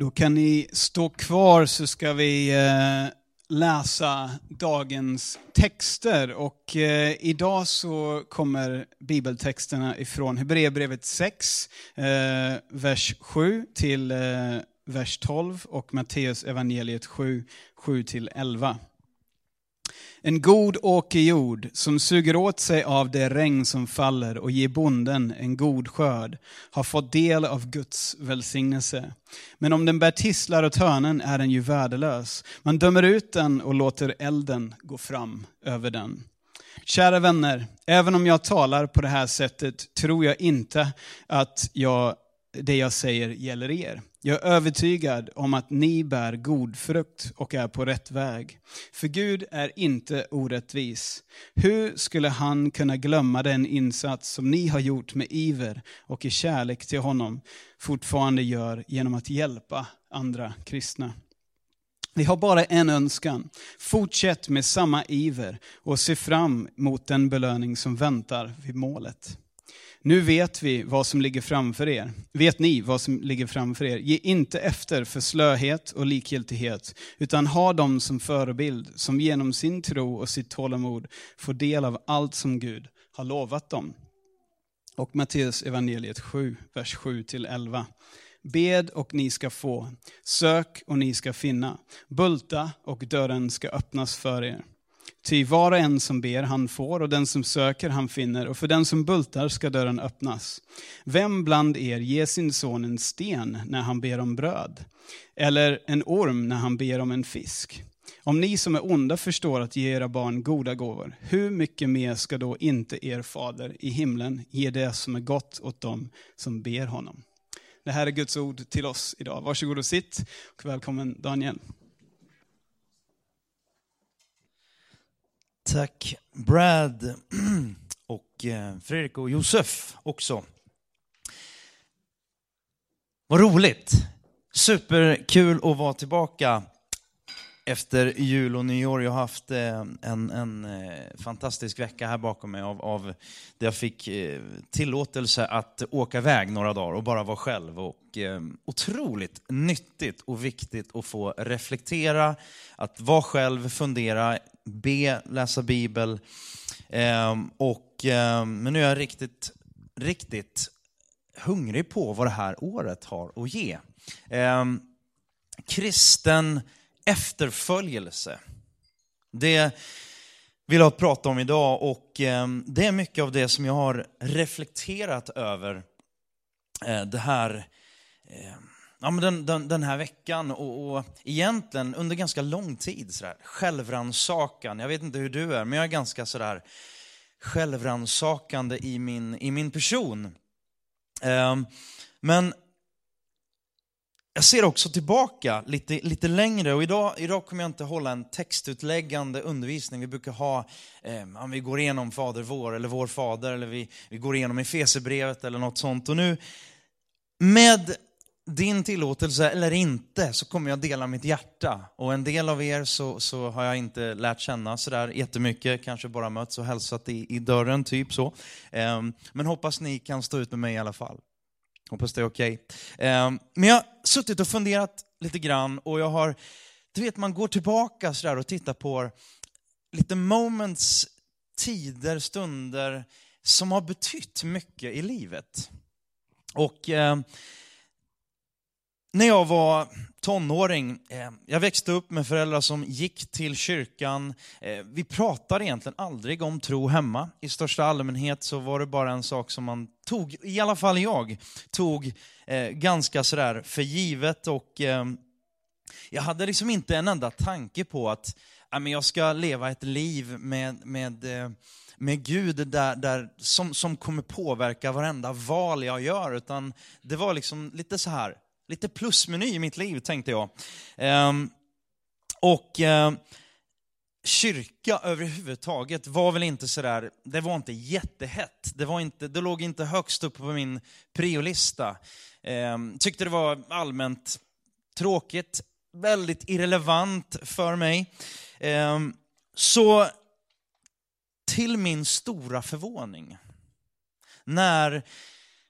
Då kan ni stå kvar så ska vi eh, läsa dagens texter. Och eh, idag så kommer bibeltexterna ifrån Hebreerbrevet 6, eh, vers 7 till vers 12 och Matteus evangeliet 7, 7 till 11. En god åkerjord som suger åt sig av det regn som faller och ger bonden en god skörd har fått del av Guds välsignelse. Men om den bär tisslar och törnen är den ju värdelös. Man dömer ut den och låter elden gå fram över den. Kära vänner, även om jag talar på det här sättet tror jag inte att jag, det jag säger gäller er. Jag är övertygad om att ni bär god frukt och är på rätt väg. För Gud är inte orättvis. Hur skulle han kunna glömma den insats som ni har gjort med iver och i kärlek till honom fortfarande gör genom att hjälpa andra kristna? Vi har bara en önskan. Fortsätt med samma iver och se fram mot den belöning som väntar vid målet. Nu vet vi vad som ligger framför er. Vet ni vad som ligger framför er? Ge inte efter för slöhet och likgiltighet, utan ha dem som förebild, som genom sin tro och sitt tålamod får del av allt som Gud har lovat dem. Och Matteus evangeliet 7, vers 7-11. Bed och ni ska få, sök och ni ska finna, bulta och dörren ska öppnas för er. Ty var och en som ber, han får, och den som söker, han finner, och för den som bultar ska dörren öppnas. Vem bland er ger sin son en sten när han ber om bröd? Eller en orm när han ber om en fisk? Om ni som är onda förstår att ge era barn goda gåvor, hur mycket mer ska då inte er fader i himlen ge det som är gott åt dem som ber honom? Det här är Guds ord till oss idag. Varsågod och sitt, och välkommen Daniel. Tack Brad och eh, Fredrik och Josef också. Vad roligt! Superkul att vara tillbaka efter jul och nyår. Jag har haft eh, en, en eh, fantastisk vecka här bakom mig av, av där jag fick tillåtelse att åka iväg några dagar och bara vara själv. Och, otroligt nyttigt och viktigt att få reflektera, att vara själv, fundera, be, läsa Bibel. Ehm, och, ehm, men nu är jag riktigt, riktigt hungrig på vad det här året har att ge. Ehm, kristen efterföljelse. Det vill jag prata om idag och det är mycket av det som jag har reflekterat över eh, det här ja, men den, den, den här veckan och, och egentligen under ganska lång tid. Sådär, självrannsakan. Jag vet inte hur du är, men jag är ganska sådär självrannsakande i min, i min person. Um, men jag ser också tillbaka lite, lite längre och idag, idag kommer jag inte hålla en textutläggande undervisning. Vi brukar ha, eh, vi går igenom Fader vår eller Vår Fader eller vi, vi går igenom Efesierbrevet eller något sånt. Och nu med din tillåtelse eller inte så kommer jag dela mitt hjärta. Och en del av er så, så har jag inte lärt känna sådär jättemycket, kanske bara mötts och hälsat i, i dörren, typ så. Um, men hoppas ni kan stå ut med mig i alla fall. Hoppas det är okej. Okay. Um, men jag har suttit och funderat lite grann och jag har, du vet man går tillbaka sådär och tittar på lite moments, tider, stunder som har betytt mycket i livet. Och um, när jag var tonåring, eh, jag växte upp med föräldrar som gick till kyrkan. Eh, vi pratade egentligen aldrig om tro hemma. I största allmänhet så var det bara en sak som man tog, i alla fall jag, tog eh, ganska sådär för givet. Och eh, jag hade liksom inte en enda tanke på att jag ska leva ett liv med, med eh, med Gud där, där, som, som kommer påverka varenda val jag gör, utan det var liksom lite så här, lite plusmeny i mitt liv, tänkte jag. Ehm, och ehm, kyrka överhuvudtaget var väl inte sådär, det var inte jättehett. Det, var inte, det låg inte högst upp på min priolista. Ehm, tyckte det var allmänt tråkigt, väldigt irrelevant för mig. Ehm, så till min stora förvåning, när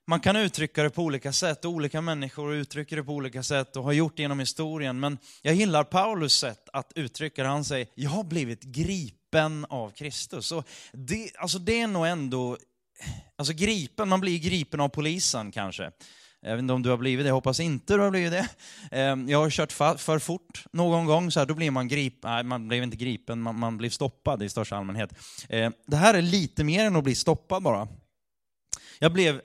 man kan uttrycka det på olika sätt, och olika människor uttrycker det på olika sätt och har gjort det genom historien. Men jag gillar Paulus sätt att uttrycka det. Han säger, jag har blivit gripen av Kristus. Och det, alltså det är nog ändå, alltså gripen, man blir gripen av polisen kanske. Jag vet inte om du har blivit det, jag hoppas inte du har blivit det. Ehm, jag har kört för fort någon gång, så här, då blir man gripen, nej man blev inte gripen, man, man blir stoppad i största allmänhet. Ehm, det här är lite mer än att bli stoppad bara. Jag blev,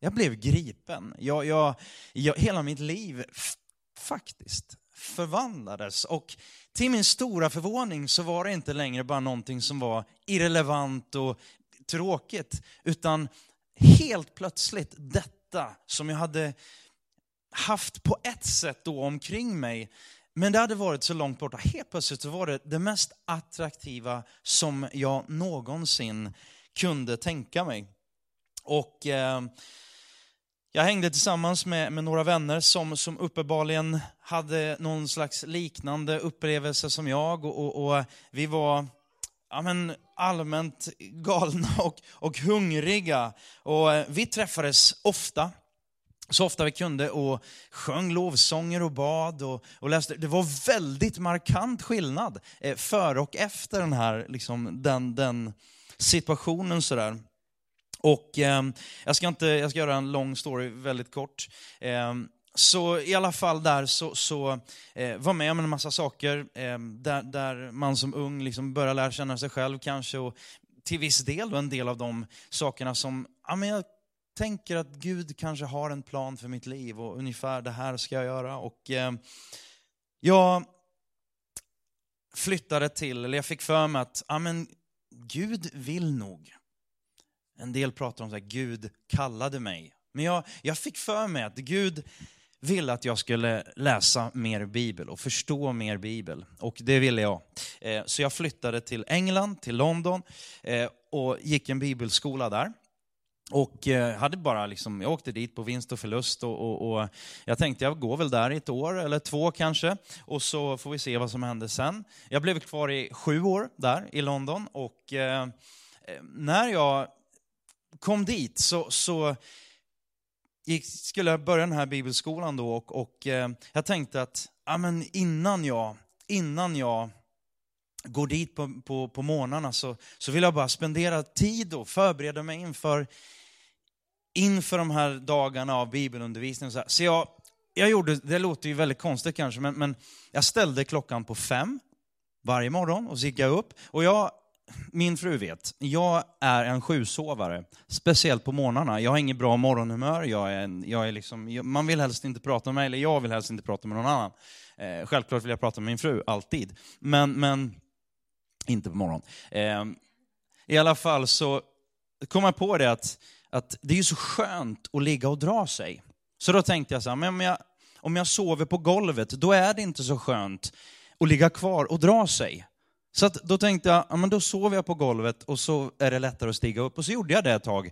jag blev gripen. Jag, jag, jag, hela mitt liv faktiskt förvandlades. Och till min stora förvåning så var det inte längre bara någonting som var irrelevant och tråkigt, utan helt plötsligt detta som jag hade haft på ett sätt då omkring mig, men det hade varit så långt borta. Helt plötsligt så var det det mest attraktiva som jag någonsin kunde tänka mig. Och eh, jag hängde tillsammans med, med några vänner som, som uppenbarligen hade någon slags liknande upplevelse som jag. Och, och, och vi var ja, men allmänt galna och, och hungriga. Och eh, vi träffades ofta, så ofta vi kunde och sjöng lovsånger och bad och, och läste. Det var väldigt markant skillnad eh, före och efter den här liksom, den, den situationen. Sådär. Och eh, jag, ska inte, jag ska göra en lång story väldigt kort. Eh, så i alla fall där så, så eh, var med om en massa saker eh, där, där man som ung liksom börjar lära känna sig själv kanske och till viss del en del av de sakerna som ja, men jag tänker att Gud kanske har en plan för mitt liv och ungefär det här ska jag göra. Och eh, jag flyttade till, eller jag fick för mig att ja, men Gud vill nog. En del pratar om att Gud kallade mig. Men jag, jag fick för mig att Gud ville att jag skulle läsa mer bibel och förstå mer bibel. Och det ville jag. Eh, så jag flyttade till England, till London eh, och gick en bibelskola där. Och eh, hade bara liksom, jag åkte dit på vinst och förlust och, och, och, jag tänkte jag går väl där i ett år eller två kanske och så får vi se vad som händer sen. Jag blev kvar i sju år där i London och eh, när jag kom dit så, så gick, skulle börja den här bibelskolan då och, och eh, jag tänkte att ja, men innan, jag, innan jag går dit på, på, på morgnarna så, så vill jag bara spendera tid och förbereda mig inför, inför de här dagarna av bibelundervisning. Så, så jag, jag gjorde, det låter ju väldigt konstigt kanske, men, men jag ställde klockan på fem varje morgon och så gick jag upp. Och jag min fru vet, jag är en sjusovare, speciellt på morgnarna. Jag har inget bra morgonhumör, jag är, en, jag är liksom, man vill helst inte prata med mig, eller jag vill helst inte prata med någon annan. Eh, självklart vill jag prata med min fru, alltid. Men, men inte på morgonen. Eh, I alla fall så kom jag på det att, att det är så skönt att ligga och dra sig. Så då tänkte jag så här, men om jag, om jag sover på golvet, då är det inte så skönt att ligga kvar och dra sig. Så att då tänkte jag, ja, men då sover jag på golvet och så är det lättare att stiga upp. Och så gjorde jag det ett tag.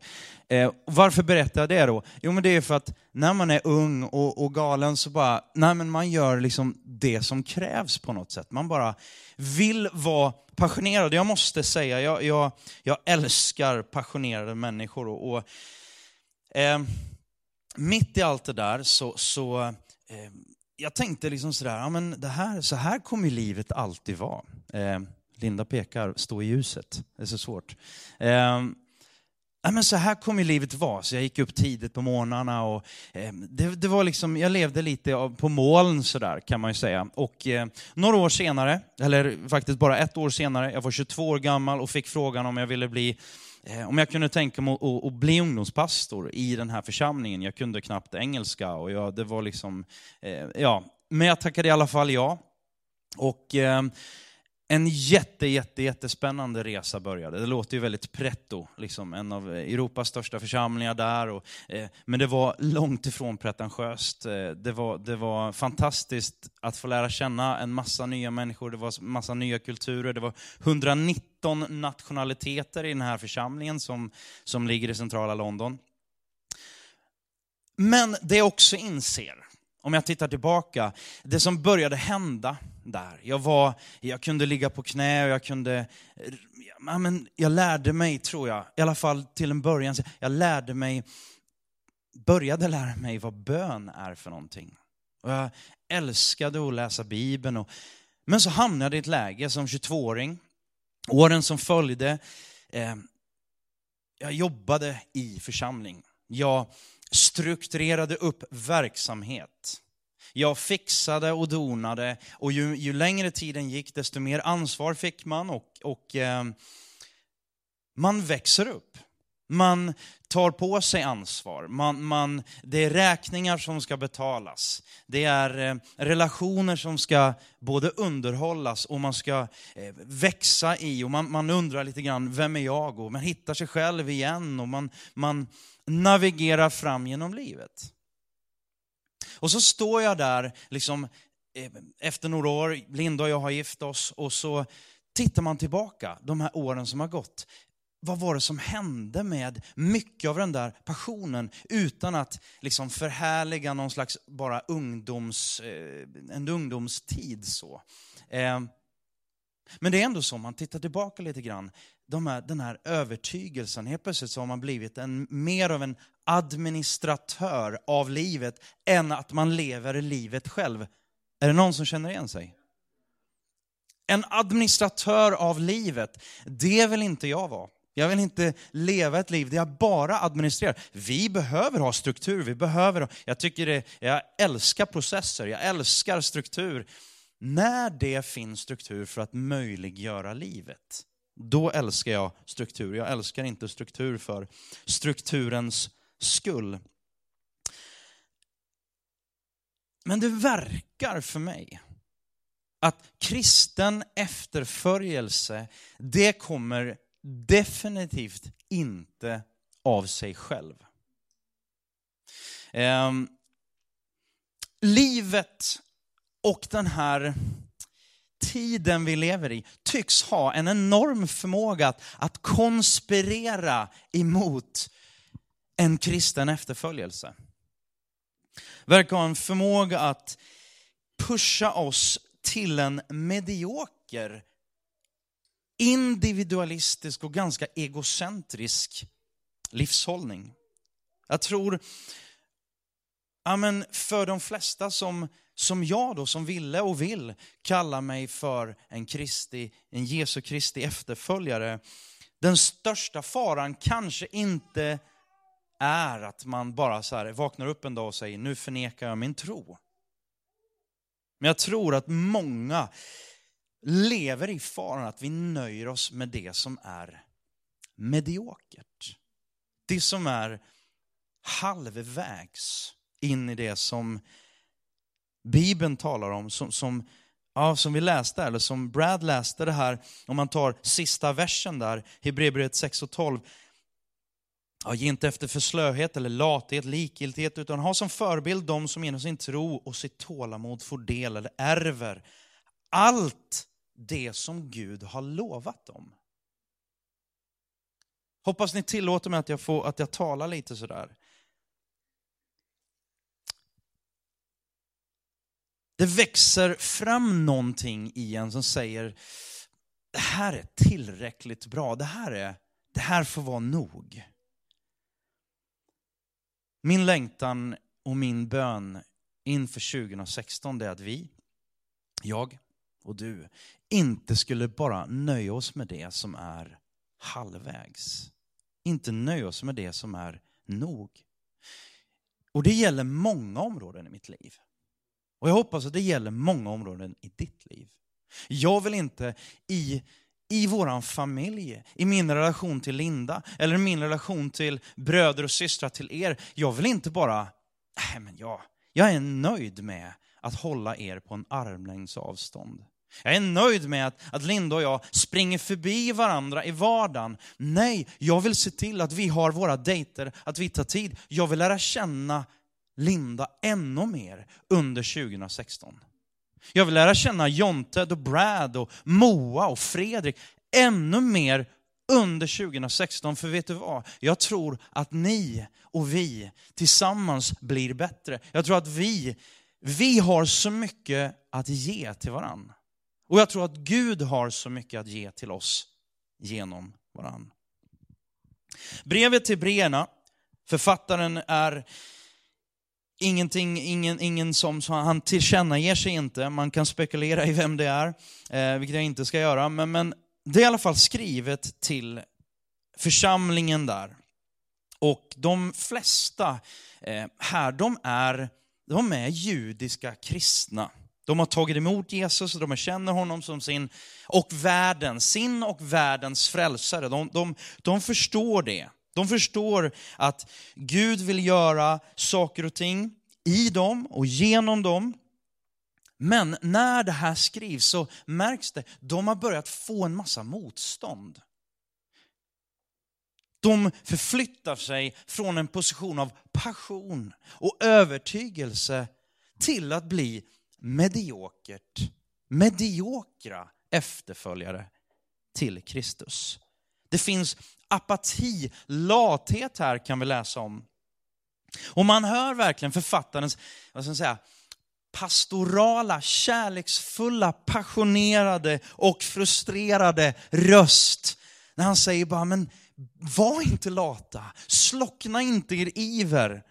Eh, varför berättar jag det då? Jo men det är för att när man är ung och, och galen så bara, nej men man gör liksom det som krävs på något sätt. Man bara vill vara passionerad. Jag måste säga, jag, jag, jag älskar passionerade människor. Och, och eh, mitt i allt det där så, så eh, jag tänkte liksom sådär, ja, men det här, så här kommer livet alltid vara. Eh, Linda pekar, stå i ljuset. Det är så svårt. Eh, ja, men så här kommer livet vara. Så jag gick upp tidigt på morgnarna och eh, det, det, var liksom, jag levde lite på moln sådär kan man ju säga. Och eh, några år senare, eller faktiskt bara ett år senare, jag var 22 år gammal och fick frågan om jag ville bli Eh, om jag kunde tänka mig att, bli ungdomspastor i den här församlingen. Jag kunde knappt engelska och jag, det var liksom, eh, ja. Men jag tackade i alla fall ja. Och eh, en jätte, jätte, jättespännande resa började. Det låter ju väldigt pretto, liksom, en av Europas största församlingar där. Och, eh, men det var långt ifrån pretentiöst. Eh, det, var, det var fantastiskt att få lära känna en massa nya människor, det var massa nya kulturer. Det var 119 nationaliteter i den här församlingen som, som ligger i centrala London. Men det jag också inser, om jag tittar tillbaka, det som började hända där. Jag, var, jag kunde ligga på knä och jag kunde... Ja, men jag lärde mig, tror jag, i alla fall till en början, jag lärde mig började lära mig vad bön är för någonting. Och jag älskade att läsa Bibeln. Och, men så hamnade jag i ett läge som 22-åring, åren som följde, eh, jag jobbade i församling. Jag strukturerade upp verksamhet. Jag fixade och donade och ju, ju längre tiden gick desto mer ansvar fick man och, och eh, man växer upp. Man tar på sig ansvar. Man, man, det är räkningar som ska betalas. Det är eh, relationer som ska både underhållas och man ska eh, växa i. Och man, man undrar lite grann, vem är jag? Och man hittar sig själv igen och man, man navigerar fram genom livet. Och så står jag där, liksom, eh, efter några år, Linda och jag har gift oss, och så tittar man tillbaka, de här åren som har gått vad var det som hände med mycket av den där passionen utan att liksom förhärliga någon slags bara ungdoms, eh, en ungdomstid. så. Eh, men det är ändå så, om man tittar tillbaka lite grann, de här, den här övertygelsen, helt plötsligt så har man blivit en, mer av en administratör av livet än att man lever livet själv. Är det någon som känner igen sig? En administratör av livet, det vill inte jag vara. Jag vill inte leva ett liv där jag bara administrerar. Vi behöver ha struktur, vi behöver, jag tycker det, jag älskar processer, jag älskar struktur. När det finns struktur för att möjliggöra livet, då älskar jag struktur. Jag älskar inte struktur för strukturens skull. Men det verkar för mig att kristen efterföljelse, det kommer definitivt inte av sig själv. Eh, livet och den här tiden vi lever i tycks ha en enorm förmåga att, att konspirera emot en kristen efterföljelse. Verkar ha en förmåga att pusha oss till en medioker individualistisk och ganska egocentrisk livshållning. Jag tror, ja men för de flesta som, som jag då, som ville och vill kalla mig för en Kristi, en Jesu Kristi efterföljare, den största faran kanske inte är att man bara så här vaknar upp en dag och säger, nu förnekar jag min tro. Men jag tror att många lever i faran att vi nöjer oss med det som är mediokert. Det som är halvvägs in i det som Bibeln talar om, som, som, ja, som vi läste, eller som Brad läste det här, om man tar sista versen där, Hebreerbrevet 6 och 12. Ja, ge inte efter för slöhet eller lathet, likgiltighet, utan ha som förebild de som genom sin tro och sitt tålamod får del eller ärver allt det som Gud har lovat dem. Hoppas ni tillåter mig att jag, får, att jag talar lite sådär. Det växer fram någonting i en som säger, det här är tillräckligt bra, det här, är, det här får vara nog. Min längtan och min bön inför 2016 är att vi, jag och du, inte skulle bara nöja oss med det som är halvvägs. Inte nöja oss med det som är nog. Och det gäller många områden i mitt liv. Och jag hoppas att det gäller många områden i ditt liv. Jag vill inte i, i våran familj, i min relation till Linda, eller min relation till bröder och systrar till er, jag vill inte bara, nej men jag, jag är nöjd med att hålla er på en armlängds avstånd. Jag är nöjd med att, att Linda och jag springer förbi varandra i vardagen. Nej, jag vill se till att vi har våra dejter, att vi tar tid. Jag vill lära känna Linda ännu mer under 2016. Jag vill lära känna Jonte och Brad och Moa och Fredrik ännu mer under 2016. För vet du vad? Jag tror att ni och vi tillsammans blir bättre. Jag tror att vi, vi har så mycket att ge till varandra. Och jag tror att Gud har så mycket att ge till oss genom varann. Brevet till Brena Författaren är ingenting, ingen, ingen som, han tillkännager sig inte. Man kan spekulera i vem det är, eh, vilket jag inte ska göra. Men, men det är i alla fall skrivet till församlingen där. Och de flesta eh, här, de är, de är judiska kristna. De har tagit emot Jesus och de känner honom som sin och världen, sin och världens frälsare. De, de, de förstår det. De förstår att Gud vill göra saker och ting i dem och genom dem. Men när det här skrivs så märks det, de har börjat få en massa motstånd. De förflyttar sig från en position av passion och övertygelse till att bli mediokert, mediokra efterföljare till Kristus. Det finns apati, lathet här kan vi läsa om. Och man hör verkligen författarens, vad ska jag säga, pastorala, kärleksfulla, passionerade och frustrerade röst. När han säger bara, men var inte lata, slockna inte er iver.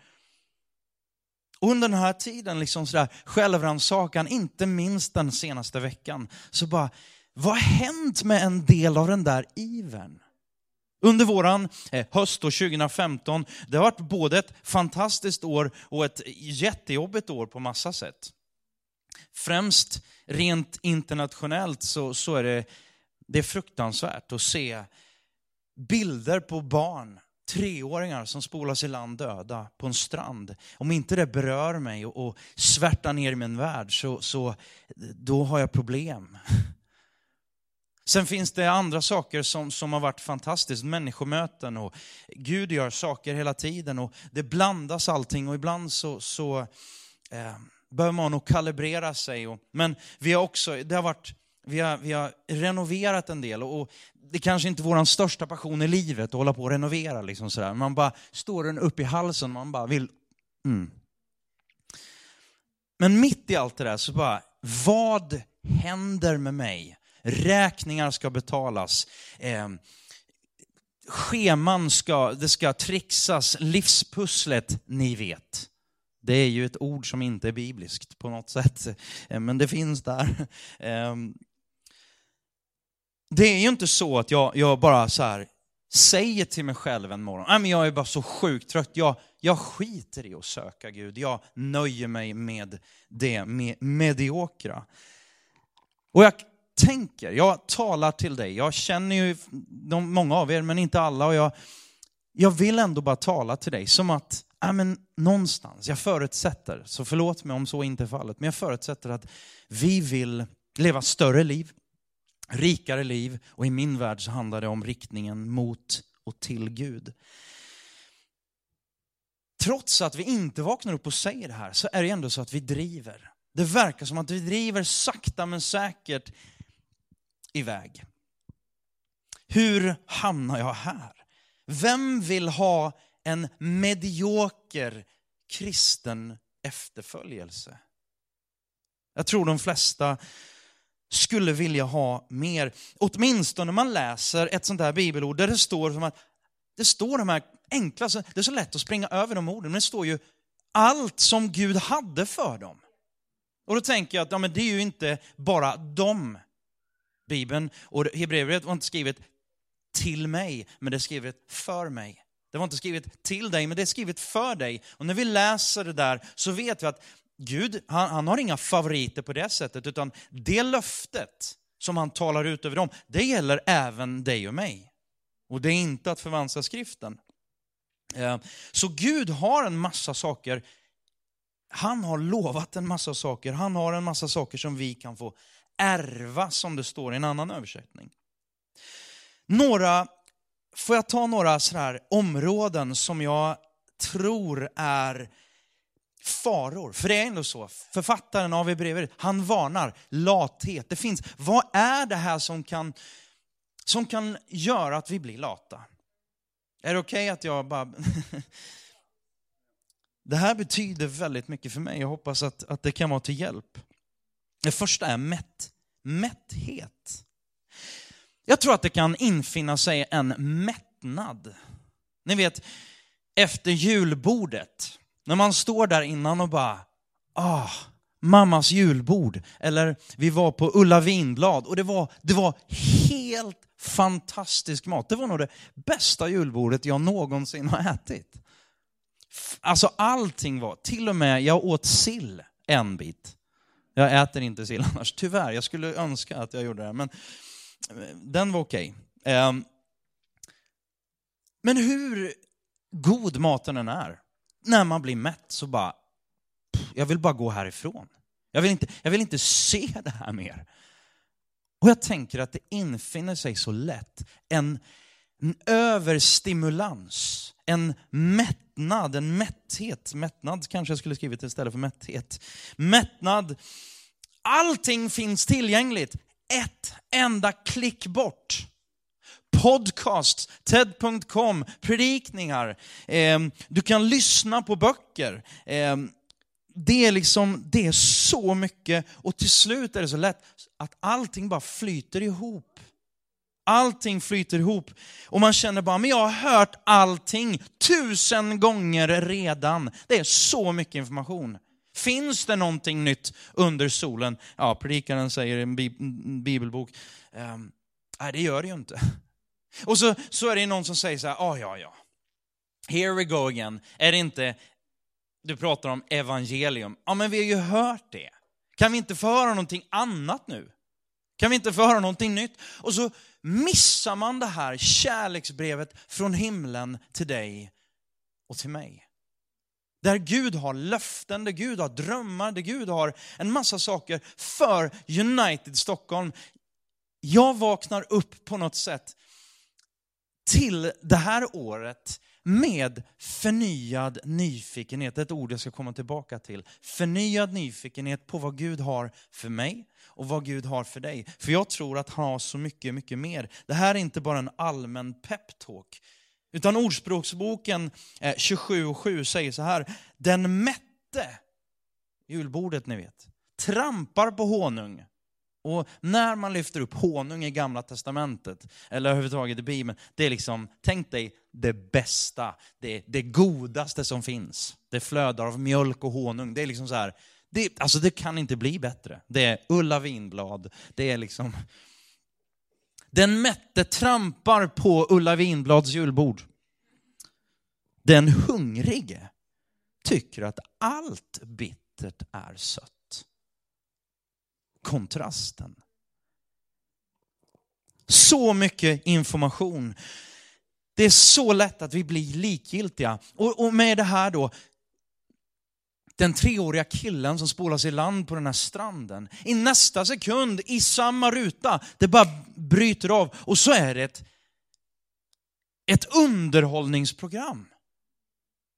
Och under den här tiden, liksom sådär, självrannsakan, inte minst den senaste veckan, så bara, vad har hänt med en del av den där ivern? Under våran eh, höst 2015, det har varit både ett fantastiskt år och ett jättejobbigt år på massa sätt. Främst rent internationellt så, så är det, det är fruktansvärt att se bilder på barn, treåringar som spolas i land döda på en strand. Om inte det berör mig och, och svärtar ner i min värld så, så då har jag problem. Sen finns det andra saker som, som har varit fantastiskt, människomöten och Gud gör saker hela tiden och det blandas allting och ibland så, så eh, behöver man nog kalibrera sig. Och, men vi har också, det har varit, vi har, vi har renoverat en del och, och det kanske inte är vår största passion i livet att hålla på och renovera. Liksom sådär. Man bara står den upp i halsen, man bara vill... Mm. Men mitt i allt det där så bara, vad händer med mig räkningar ska betalas, eh, scheman ska, det ska trixas, livspusslet, ni vet. Det är ju ett ord som inte är bibliskt på något sätt, ehm, men det finns där. Ehm, det är ju inte så att jag, jag bara så här säger till mig själv en morgon, Nej, men jag är bara så sjukt trött, jag, jag skiter i att söka Gud, jag nöjer mig med det med mediokra. Och jag tänker. Jag talar till dig. Jag känner ju de, många av er, men inte alla. Och jag, jag vill ändå bara tala till dig som att, ja, men någonstans, jag förutsätter, så förlåt mig om så inte är fallet, men jag förutsätter att vi vill leva större liv, rikare liv och i min värld så handlar det om riktningen mot och till Gud. Trots att vi inte vaknar upp och säger det här så är det ändå så att vi driver. Det verkar som att vi driver sakta men säkert iväg. Hur hamnar jag här? Vem vill ha en medioker kristen efterföljelse? Jag tror de flesta skulle vilja ha mer, åtminstone när man läser ett sånt här bibelord där det står som att det står de här enkla, det är så lätt att springa över de orden, men det står ju allt som Gud hade för dem. Och då tänker jag att ja, men det är ju inte bara dem. Bibeln. Och Hebreerbrevet var inte skrivet till mig, men det är skrivet för mig. Det var inte skrivet till dig, men det är skrivet för dig. Och när vi läser det där så vet vi att Gud, han, han har inga favoriter på det sättet, utan det löftet som han talar ut över dem, det gäller även dig och mig. Och det är inte att förvanska skriften. Eh, så Gud har en massa saker, han har lovat en massa saker, han har en massa saker som vi kan få ärva som det står i en annan översättning. Några, får jag ta några sådär områden som jag tror är faror. För det är ändå så, författaren av Hebreerbrevet, han varnar lathet. Det finns, vad är det här som kan, som kan göra att vi blir lata? Är det okej okay att jag bara... det här betyder väldigt mycket för mig. Jag hoppas att, att det kan vara till hjälp. Det första är mätt. mätthet. Jag tror att det kan infinna sig en mättnad. Ni vet, efter julbordet, när man står där innan och bara, ah, mammas julbord. Eller vi var på Ulla Vinblad och det var, det var helt fantastisk mat. Det var nog det bästa julbordet jag någonsin har ätit. Alltså allting var, till och med jag åt sill en bit. Jag äter inte sill annars, tyvärr. Jag skulle önska att jag gjorde det, men eh, den var okej. Okay. Men hur god maten än är, när man blir mätt så bara, jag vill bara gå härifrån. Jag vill inte, jag vill inte se det här mer. Och jag tänker att det infinner sig så lätt en, en överstimulans, en mättnad, en mätthet. Mättnad kanske jag skulle skrivit istället för mätthet. Mättnad. Allting finns tillgängligt. Ett enda klick bort. Podcasts, TED.com, predikningar. Eh, du kan lyssna på böcker. Eh, det är liksom, det är så mycket och till slut är det så lätt att allting bara flyter ihop. Allting flyter ihop och man känner bara, men jag har hört allting tusen gånger redan. Det är så mycket information. Finns det någonting nytt under solen? Ja, predikaren säger i en bibelbok. Ehm, nej, det gör det ju inte. Och så, så är det någon som säger så här, ah, ja, ja. Here we go again. Är det inte du pratar om evangelium. Ja, men vi har ju hört det. Kan vi inte få höra någonting annat nu? Kan vi inte få höra någonting nytt? Och så missar man det här kärleksbrevet från himlen till dig och till mig. Där Gud har löften, där Gud har drömmar, där Gud har en massa saker för United Stockholm. Jag vaknar upp på något sätt till det här året med förnyad nyfikenhet. Ett ord jag ska komma tillbaka till. Förnyad nyfikenhet på vad Gud har för mig och vad Gud har för dig. För jag tror att han har så mycket, mycket mer. Det här är inte bara en allmän peptalk. Utan Ordspråksboken eh, 27.7 säger så här. Den mätte, julbordet ni vet, trampar på honung och när man lyfter upp honung i gamla testamentet, eller överhuvudtaget i Bibeln, det är liksom, tänk dig det bästa, det, det godaste som finns. Det flödar av mjölk och honung. Det är liksom så här, det, alltså det kan inte bli bättre. Det är Ulla Vinblad, det är liksom... Den mätte trampar på Ulla Vinblads julbord. Den hungrige tycker att allt bittert är sött kontrasten. Så mycket information. Det är så lätt att vi blir likgiltiga. Och, och med det här då, den treåriga killen som spolas i land på den här stranden. I nästa sekund, i samma ruta, det bara bryter av. Och så är det ett, ett underhållningsprogram.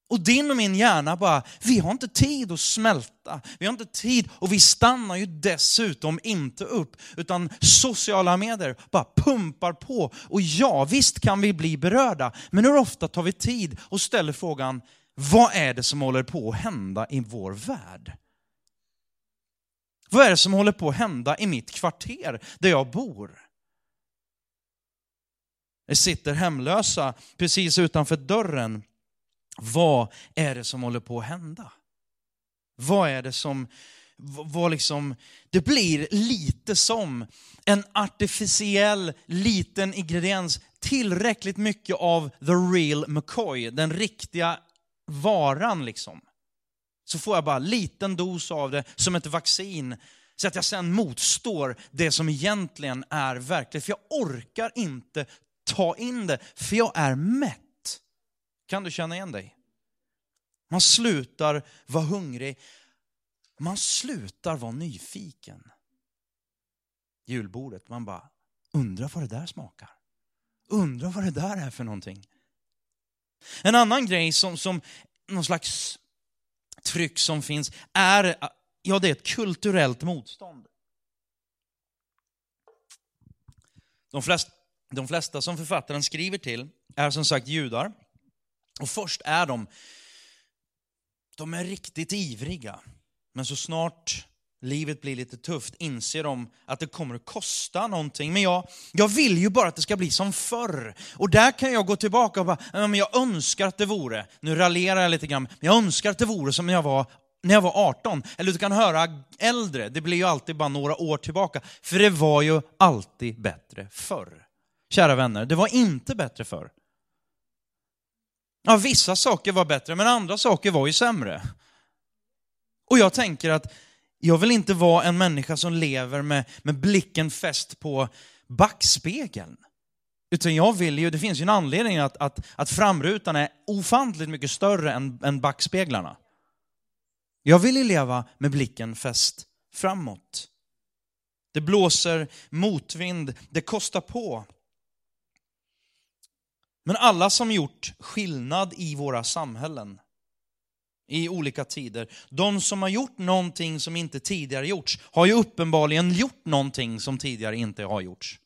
Och din och min hjärna bara, vi har inte tid att smälta. Vi har inte tid och vi stannar ju dessutom inte upp. Utan sociala medier bara pumpar på. Och ja, visst kan vi bli berörda. Men hur ofta tar vi tid och ställer frågan, vad är det som håller på att hända i vår värld? Vad är det som håller på att hända i mitt kvarter där jag bor? Det sitter hemlösa precis utanför dörren vad är det som håller på att hända? Vad är det som, vad liksom, det blir lite som en artificiell liten ingrediens, tillräckligt mycket av the real McCoy, den riktiga varan liksom. Så får jag bara en liten dos av det som ett vaccin, så att jag sen motstår det som egentligen är verkligt. För jag orkar inte ta in det, för jag är mätt. Kan du känna igen dig? Man slutar vara hungrig. Man slutar vara nyfiken. Julbordet, man bara undrar vad det där smakar. Undrar vad det där är för någonting. En annan grej som, som någon slags tryck som finns är, ja det är ett kulturellt motstånd. De flesta, de flesta som författaren skriver till är som sagt judar. Och först är de, de är riktigt ivriga. Men så snart livet blir lite tufft, inser de att det kommer att kosta någonting. Men jag, jag vill ju bara att det ska bli som förr. Och där kan jag gå tillbaka och bara, men jag önskar att det vore, nu raljerar jag lite grann, men jag önskar att det vore som när jag var när jag var 18. Eller du kan höra äldre, det blir ju alltid bara några år tillbaka. För det var ju alltid bättre förr. Kära vänner, det var inte bättre förr. Ja, vissa saker var bättre, men andra saker var ju sämre. Och jag tänker att jag vill inte vara en människa som lever med, med blicken fäst på backspegeln. Utan jag vill ju, det finns ju en anledning att, att, att framrutan är ofantligt mycket större än, än backspeglarna. Jag vill ju leva med blicken fäst framåt. Det blåser motvind, det kostar på. Men alla som gjort skillnad i våra samhällen, i olika tider, de som har gjort någonting som inte tidigare gjorts, har ju uppenbarligen gjort någonting som tidigare inte har gjorts.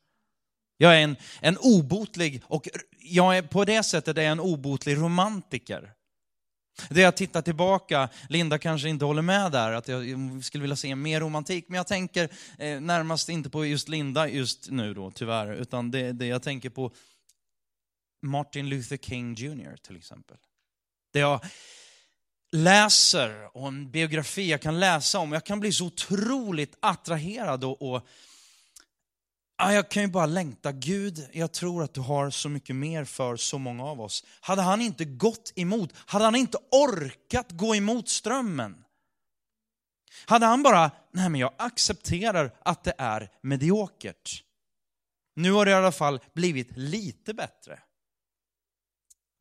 Jag är en, en obotlig, och jag är på det sättet är jag en obotlig romantiker. Det jag tittar tillbaka, Linda kanske inte håller med där, att jag mm, skulle vilja se mer romantik, men jag tänker eh, närmast inte på just Linda just nu då, tyvärr, utan det, det jag tänker på Martin Luther King Jr till exempel. Det jag läser och en biografi jag kan läsa om, jag kan bli så otroligt attraherad och, och jag kan ju bara längta. Gud, jag tror att du har så mycket mer för så många av oss. Hade han inte gått emot, hade han inte orkat gå emot strömmen, hade han bara, nej men jag accepterar att det är mediokert. Nu har det i alla fall blivit lite bättre.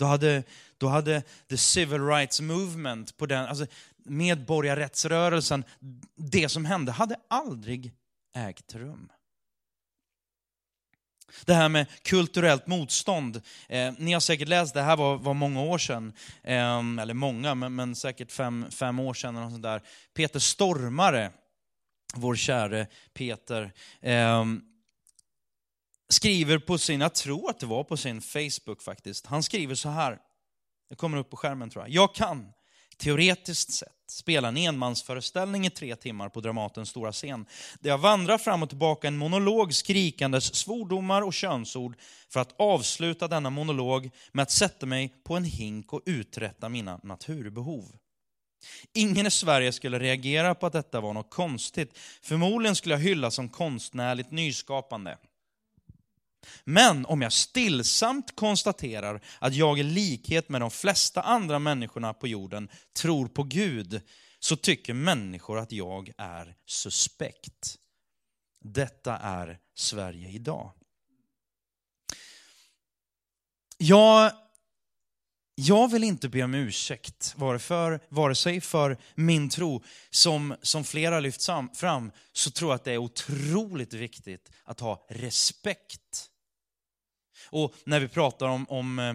Då hade, då hade the civil rights movement, på den, alltså medborgarrättsrörelsen, det som hände hade aldrig ägt rum. Det här med kulturellt motstånd. Eh, ni har säkert läst, det här var, var många år sedan, eh, eller många, men, men, säkert fem, fem år sedan. Eller sånt där. Peter Stormare, vår käre Peter, eh, skriver på sin, jag tror att det var på sin Facebook faktiskt, han skriver så här, det kommer upp på skärmen tror jag. Jag kan, teoretiskt sett, spela en enmansföreställning i tre timmar på Dramatens stora scen. Där jag vandrar fram och tillbaka en monolog skrikandes svordomar och könsord för att avsluta denna monolog med att sätta mig på en hink och uträtta mina naturbehov. Ingen i Sverige skulle reagera på att detta var något konstigt. Förmodligen skulle jag hyllas som konstnärligt nyskapande. Men om jag stillsamt konstaterar att jag i likhet med de flesta andra människorna på jorden tror på Gud, så tycker människor att jag är suspekt. Detta är Sverige idag. Jag, jag vill inte be om ursäkt, varför, vare sig för min tro, som, som flera lyft fram, så tror jag att det är otroligt viktigt att ha respekt och när vi pratar om, om eh,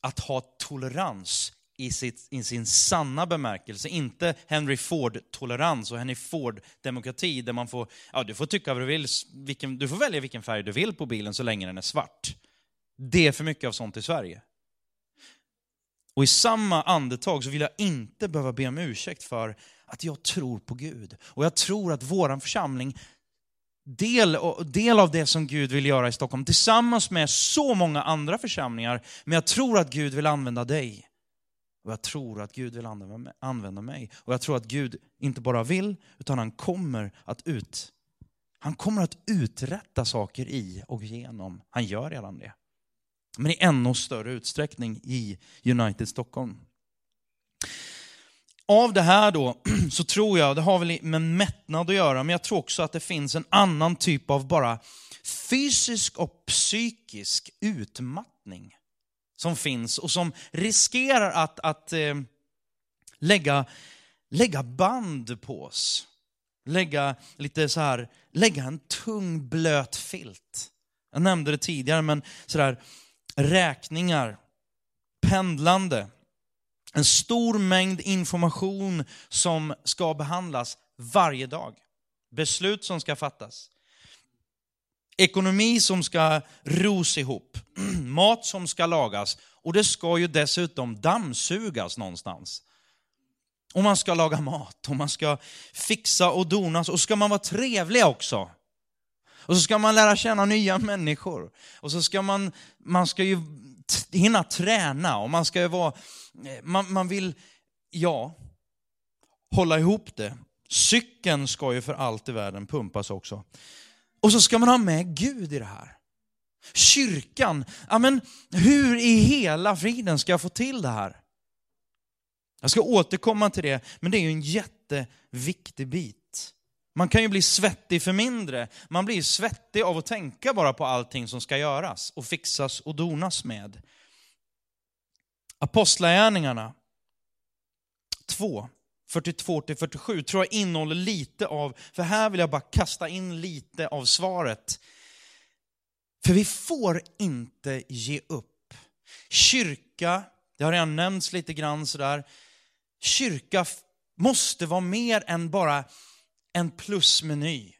att ha tolerans i, sitt, i, sin sanna bemärkelse, inte Henry Ford-tolerans och Henry Ford-demokrati där man får, ja du får tycka vad du vill, vilken, du får välja vilken färg du vill på bilen så länge den är svart. Det är för mycket av sånt i Sverige. Och i samma andetag så vill jag inte behöva be om ursäkt för att jag tror på Gud. Och jag tror att vår församling del, del av det som Gud vill göra i Stockholm tillsammans med så många andra församlingar. Men jag tror att Gud vill använda dig. Och jag tror att Gud vill använda mig. Och jag tror att Gud inte bara vill, utan han kommer att ut han kommer att uträtta saker i och genom. Han gör redan det. Men i ännu större utsträckning i United Stockholm av det här då, så tror jag, det har väl med mättnad att göra, men jag tror också att det finns en annan typ av bara fysisk och psykisk utmattning som finns och som riskerar att, att eh, lägga, lägga band på oss. Lägga lite så här, lägga en tung blöt filt. Jag nämnde det tidigare, men sådär räkningar, pendlande, en stor mängd information som ska behandlas varje dag. Beslut som ska fattas. Ekonomi som ska ros ihop. Mat som ska lagas. Och det ska ju dessutom dammsugas någonstans. Och man ska laga mat och man ska fixa och dona och så ska man vara trevlig också. Och så ska man lära känna nya människor. Och så ska man, man ska ju hinna träna och man ska ju vara, Eh, man, man vill, ja, hålla ihop det. Cykeln ska ju för allt i världen pumpas också. Och så ska man ha med Gud i det här. Kyrkan, ja men hur i hela friden ska jag få till det här? Jag ska återkomma till det, men det är ju en jätteviktig bit. Man kan ju bli svettig för mindre. Man blir svettig av att tänka bara på allting som ska göras och fixas och donas med. Apostlagärningarna 2, 42-47 tror jag innehåller lite av, för här vill jag bara kasta in lite av svaret. För vi får inte ge upp. Kyrka, det har redan nämnts lite grann sådär, kyrka måste vara mer än bara en plusmeny.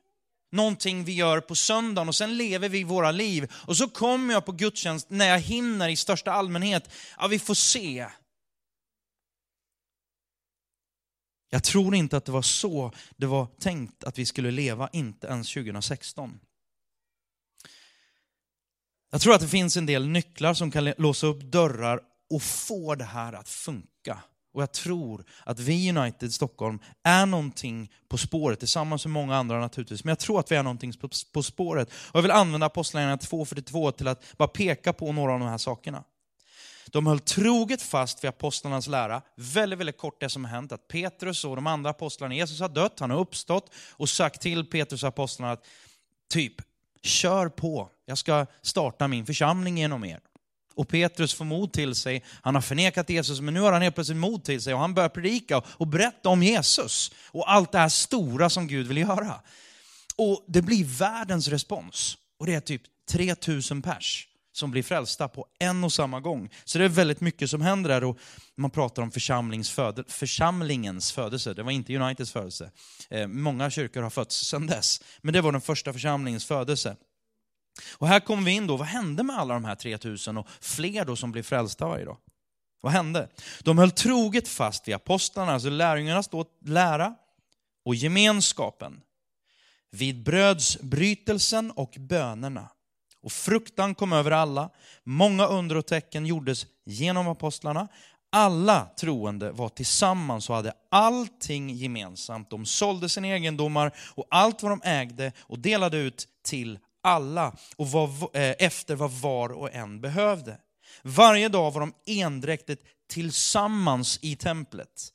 Någonting vi gör på söndagen och sen lever vi våra liv. Och så kommer jag på gudstjänst när jag hinner i största allmänhet. Ja, vi får se. Jag tror inte att det var så det var tänkt att vi skulle leva, inte ens 2016. Jag tror att det finns en del nycklar som kan låsa upp dörrar och få det här att funka. Och jag tror att vi United Stockholm är någonting på spåret, tillsammans med många andra naturligtvis. Men jag tror att vi är någonting på spåret. Och jag vill använda Apostlagärningarna 2.42 till att bara peka på några av de här sakerna. De höll troget fast vid apostlarnas lära. Väldigt, väldigt kort det som har hänt, att Petrus och de andra apostlarna, Jesus har dött, han har uppstått och sagt till Petrus och apostlarna att typ, kör på, jag ska starta min församling genom er. Och Petrus får mod till sig, han har förnekat Jesus, men nu har han helt plötsligt mod till sig och han börjar predika och berätta om Jesus och allt det här stora som Gud vill göra. Och det blir världens respons. Och det är typ 3000 pers som blir frälsta på en och samma gång. Så det är väldigt mycket som händer där och man pratar om föde, församlingens födelse. Det var inte Uniteds födelse. Eh, många kyrkor har fötts sedan dess, men det var den första församlingens födelse. Och här kommer vi in då, vad hände med alla de här 3000 och fler då som blev frälsta varje dag? Vad hände? De höll troget fast vid apostlarna, alltså lärjungarnas då lära och gemenskapen, vid brödsbrytelsen och bönerna. Och fruktan kom över alla. Många under och tecken gjordes genom apostlarna. Alla troende var tillsammans och hade allting gemensamt. De sålde sina egendomar och allt vad de ägde och delade ut till alla och var, eh, efter vad var och en behövde. Varje dag var de endräktigt tillsammans i templet.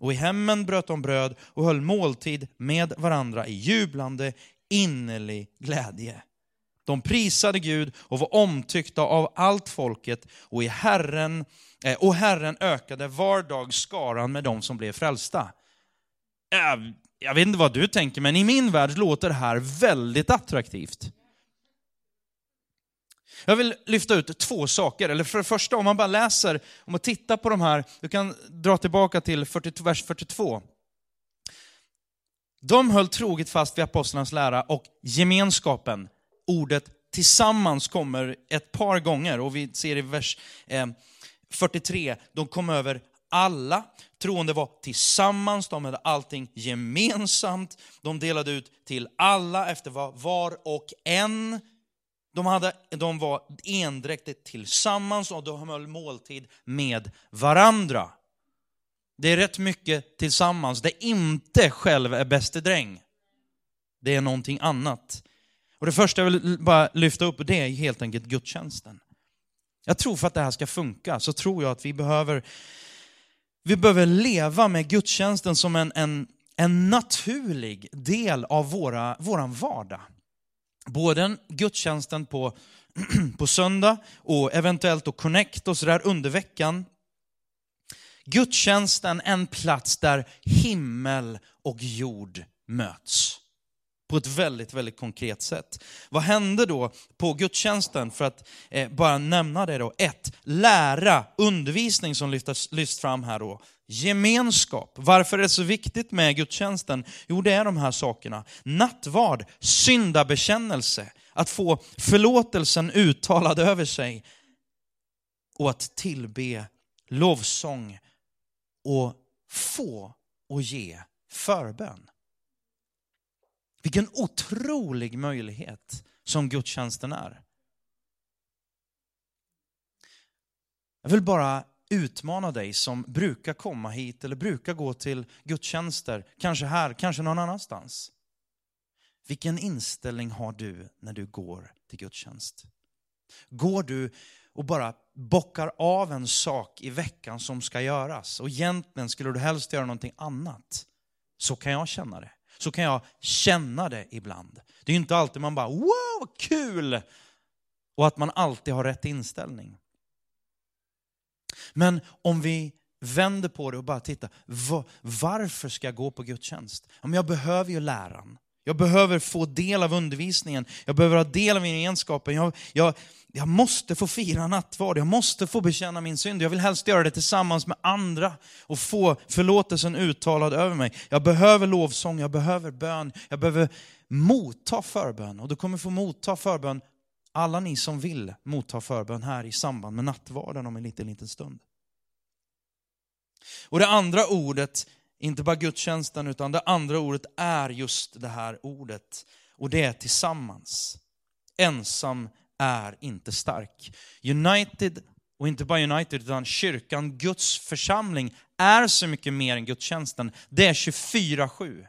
Och i hemmen bröt de bröd och höll måltid med varandra i jublande, innerlig glädje. De prisade Gud och var omtyckta av allt folket och, i Herren, eh, och Herren ökade var dag skaran med de som blev frälsta. Jag, jag vet inte vad du tänker, men i min värld låter det här väldigt attraktivt. Jag vill lyfta ut två saker. Eller för det första, om man bara läser, om man tittar på de här, du kan dra tillbaka till 40, vers 42. De höll troget fast vid apostlarnas lära och gemenskapen. Ordet tillsammans kommer ett par gånger och vi ser i vers eh, 43, de kom över alla. Troende var tillsammans, de hade allting gemensamt. De delade ut till alla efter vad var och en de, hade, de var endräktigt tillsammans och de höll måltid med varandra. Det är rätt mycket tillsammans. Det inte själv är bäste dräng. Det är någonting annat. Och det första jag vill bara lyfta upp det är helt enkelt gudstjänsten. Jag tror för att det här ska funka så tror jag att vi behöver, vi behöver leva med gudstjänsten som en, en, en naturlig del av våra, våran vardag både gudstjänsten på, på söndag och eventuellt och Connect och sådär under veckan. Gudstjänsten en plats där himmel och jord möts. På ett väldigt, väldigt konkret sätt. Vad hände då på gudstjänsten? För att eh, bara nämna det då. Ett, lära, undervisning som lyfts, lyfts fram här då. Gemenskap. Varför är det så viktigt med gudstjänsten? Jo, det är de här sakerna. Nattvard, syndabekännelse, att få förlåtelsen uttalad över sig och att tillbe lovsång och få och ge förbön. Vilken otrolig möjlighet som gudstjänsten är. Jag vill bara utmana dig som brukar komma hit eller brukar gå till gudstjänster, kanske här, kanske någon annanstans. Vilken inställning har du när du går till gudstjänst? Går du och bara bockar av en sak i veckan som ska göras och egentligen skulle du helst göra någonting annat. Så kan jag känna det. Så kan jag känna det ibland. Det är ju inte alltid man bara wow, kul! Och att man alltid har rätt inställning. Men om vi vänder på det och bara tittar, varför ska jag gå på gudstjänst? jag behöver ju läran. Jag behöver få del av undervisningen, jag behöver ha del av gemenskapen. Jag, jag, jag måste få fira nattvard, jag måste få bekänna min synd. Jag vill helst göra det tillsammans med andra och få förlåtelsen uttalad över mig. Jag behöver lovsång, jag behöver bön, jag behöver motta förbön. Och du kommer få motta förbön, alla ni som vill motta förbön här i samband med nattvarden om en liten, liten stund. Och det andra ordet inte bara gudstjänsten, utan det andra ordet är just det här ordet. Och det är tillsammans. Ensam är inte stark. United, och inte bara United, utan kyrkan, Guds församling, är så mycket mer än gudstjänsten. Det är 24-7.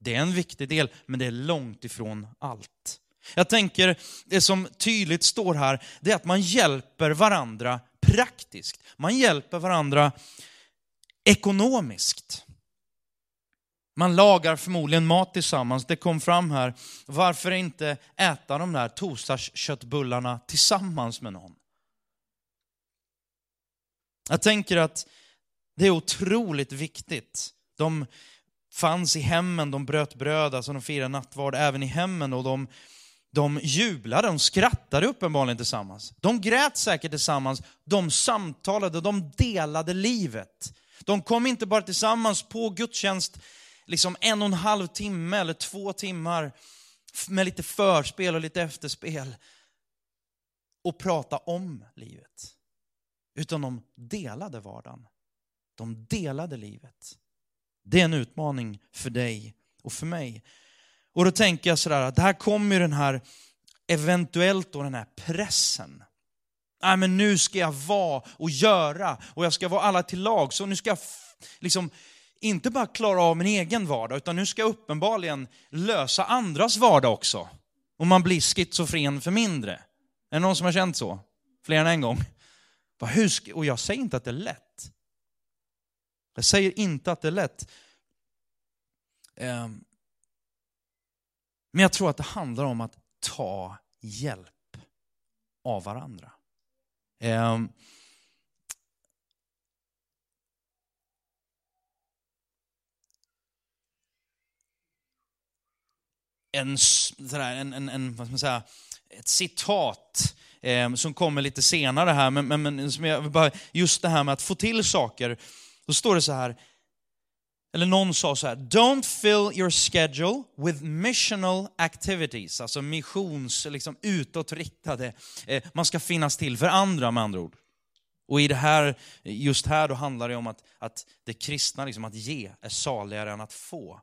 Det är en viktig del, men det är långt ifrån allt. Jag tänker, det som tydligt står här, det är att man hjälper varandra praktiskt. Man hjälper varandra ekonomiskt. Man lagar förmodligen mat tillsammans, det kom fram här. Varför inte äta de där torsdagsköttbullarna tillsammans med någon? Jag tänker att det är otroligt viktigt. De fanns i hemmen, de bröt bröd, alltså de firade nattvard även i hemmen och de, de jublade, de skrattade uppenbarligen tillsammans. De grät säkert tillsammans, de samtalade, de delade livet. De kom inte bara tillsammans på gudstjänst liksom en och en halv timme eller två timmar med lite förspel och lite efterspel och prata om livet. Utan de delade vardagen. De delade livet. Det är en utmaning för dig och för mig. Och då tänker jag sådär att här kommer ju den här, eventuellt då den här pressen. Nej men nu ska jag vara och göra och jag ska vara alla till lag. Så nu ska jag liksom inte bara klara av min egen vardag, utan nu ska jag uppenbarligen lösa andras vardag också. Och man blir schizofren för mindre. Är det någon som har känt så? Fler än en gång? Och jag säger inte att det är lätt. Jag säger inte att det är lätt. Ehm, men jag tror att det handlar om att ta hjälp av varandra. Ehm, en, sådär, en, en, en vad ska man säga, ett citat eh, som kommer lite senare här, men, men, men som jag bara, just det här med att få till saker. Då står det så här, eller någon sa så här, don't fill your schedule with missional activities, alltså missions, liksom utåtriktade. Eh, man ska finnas till för andra med andra ord. Och i det här, just här då handlar det om att, att det kristna, liksom att ge, är saligare än att få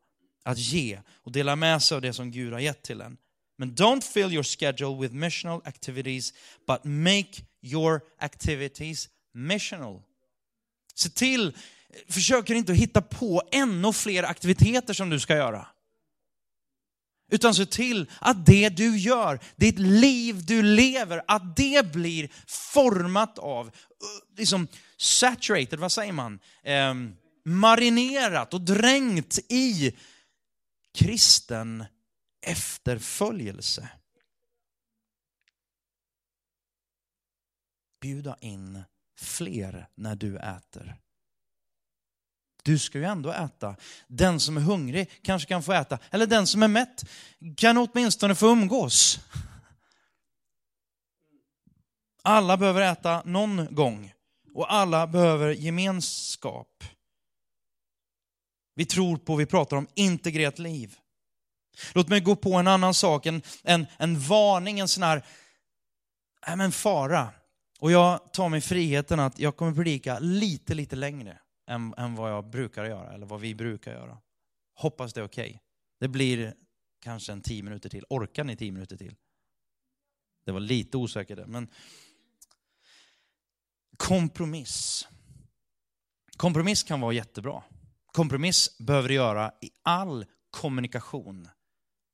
att ge och dela med sig av det som Gud har gett till en. Men don't fill your schedule with missional activities, but make your activities missional. Se till, försök inte att hitta på ännu fler aktiviteter som du ska göra. Utan se till att det du gör, ditt liv du lever, att det blir format av, liksom saturated, vad säger man? Eh, marinerat och dränkt i kristen efterföljelse. Bjuda in fler när du äter. Du ska ju ändå äta. Den som är hungrig kanske kan få äta. Eller den som är mätt kan åtminstone få umgås. Alla behöver äta någon gång. Och alla behöver gemenskap. Vi tror på, vi pratar om integrerat liv. Låt mig gå på en annan sak, en, en, en varning, en sån här äh, men fara. Och jag tar mig friheten att jag kommer predika lite, lite längre. än, än vad jag brukar göra, eller vad vi brukar göra. Hoppas det är okej. Okay. Det blir kanske en tio minuter till. Orkar ni tio minuter till? Det var lite osäkert men kompromiss. Kompromiss kan vara jättebra. Kompromiss behöver du göra i all kommunikation,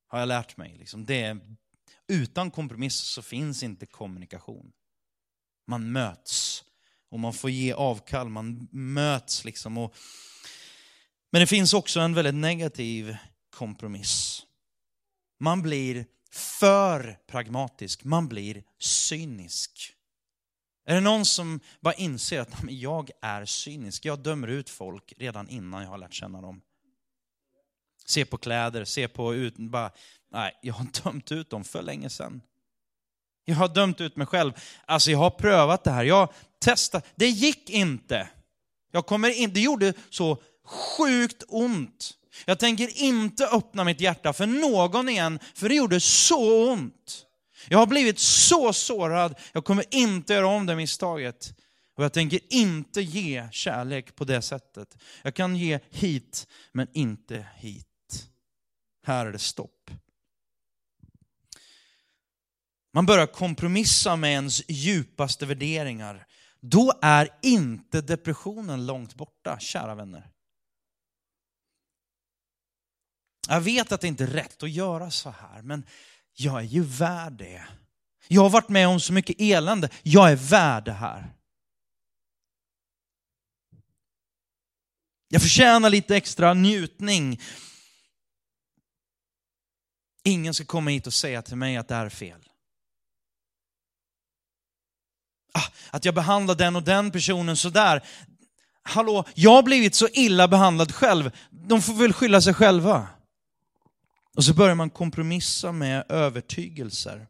har jag lärt mig. Liksom det utan kompromiss så finns inte kommunikation. Man möts och man får ge avkall, man möts liksom. Och, men det finns också en väldigt negativ kompromiss. Man blir för pragmatisk, man blir cynisk. Är det någon som bara inser att jag är cynisk, jag dömer ut folk redan innan jag har lärt känna dem. Se på kläder, se på ut, bara, nej, jag har dömt ut dem för länge sedan. Jag har dömt ut mig själv. Alltså jag har prövat det här, jag testat, det gick inte. Jag kommer in, det gjorde så sjukt ont. Jag tänker inte öppna mitt hjärta för någon igen, för det gjorde så ont. Jag har blivit så sårad, jag kommer inte göra om det misstaget. Och jag tänker inte ge kärlek på det sättet. Jag kan ge hit, men inte hit. Här är det stopp. Man börjar kompromissa med ens djupaste värderingar. Då är inte depressionen långt borta, kära vänner. Jag vet att det inte är rätt att göra så här, men jag är ju värd det. Jag har varit med om så mycket elände, jag är värd det här. Jag förtjänar lite extra njutning. Ingen ska komma hit och säga till mig att det här är fel. Ah, att jag behandlar den och den personen sådär. Hallå, jag har blivit så illa behandlad själv. De får väl skylla sig själva. Och så börjar man kompromissa med övertygelser.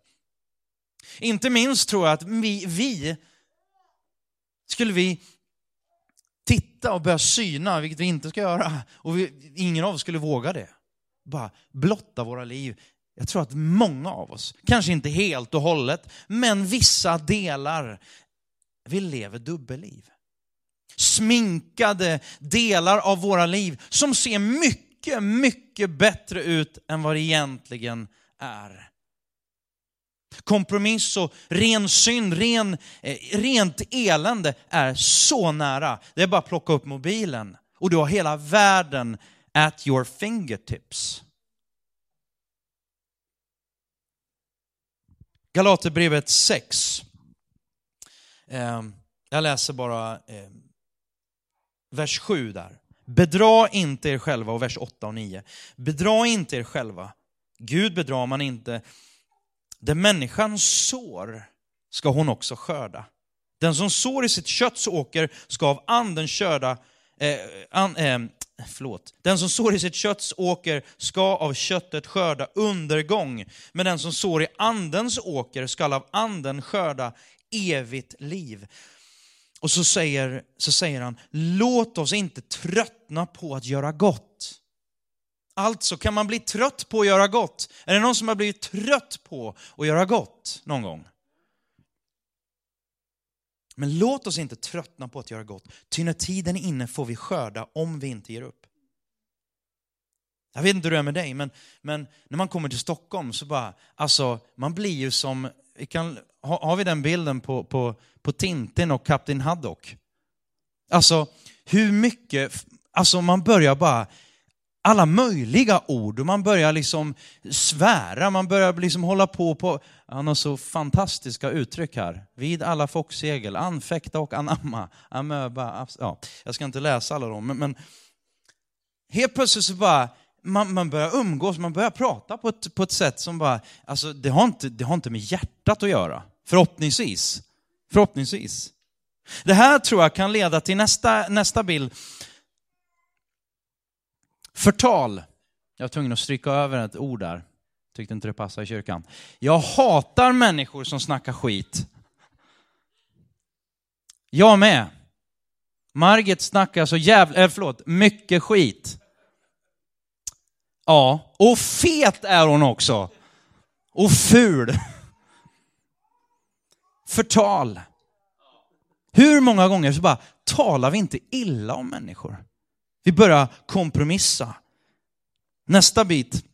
Inte minst tror jag att vi, vi skulle vi titta och börja syna, vilket vi inte ska göra, och vi, ingen av oss skulle våga det. Bara blotta våra liv. Jag tror att många av oss, kanske inte helt och hållet, men vissa delar, vi lever dubbelliv. Sminkade delar av våra liv som ser mycket mycket, mycket bättre ut än vad det egentligen är. Kompromiss och ren synd, ren, eh, rent elände är så nära. Det är bara att plocka upp mobilen och du har hela världen at your fingertips. Galaterbrevet 6. Eh, jag läser bara eh, vers 7 där. Bedra inte er själva, och vers 8 och 9. Bedra inte er själva. Gud bedrar man inte. Det människan sår ska hon också skörda. Den som sår i sitt kötts åker ska av anden skörda, eh, an, eh, förlåt. Den som sår i sitt kötts åker ska av köttet skörda undergång, men den som sår i andens åker skall av anden skörda evigt liv. Och så säger, så säger han, låt oss inte tröttna på att göra gott. Alltså, kan man bli trött på att göra gott? Är det någon som har blivit trött på att göra gott någon gång? Men låt oss inte tröttna på att göra gott, ty när tiden är inne får vi skörda om vi inte ger upp. Jag vet inte hur det är med dig, men, men när man kommer till Stockholm så bara, alltså man blir ju som, vi kan, har, har vi den bilden på, på, på Tintin och Kapten Haddock? Alltså hur mycket, alltså man börjar bara, alla möjliga ord och man börjar liksom svära, man börjar liksom hålla på på, han har så fantastiska uttryck här. Vid alla focksegel, anfäkta och anamma, amöba, ja, jag ska inte läsa alla dem, men, men helt plötsligt så bara, man, man börjar umgås, man börjar prata på ett, på ett sätt som bara, alltså det har, inte, det har inte med hjärtat att göra. Förhoppningsvis. Förhoppningsvis. Det här tror jag kan leda till nästa, nästa bild. Förtal. Jag var tvungen att stryka över ett ord där. Tyckte inte det passade i kyrkan. Jag hatar människor som snackar skit. Jag med. Margit snackar så jävla, äh, förlåt, mycket skit. Ja, och fet är hon också. Och ful. Förtal. Hur många gånger så bara talar vi inte illa om människor. Vi börjar kompromissa. Nästa bit,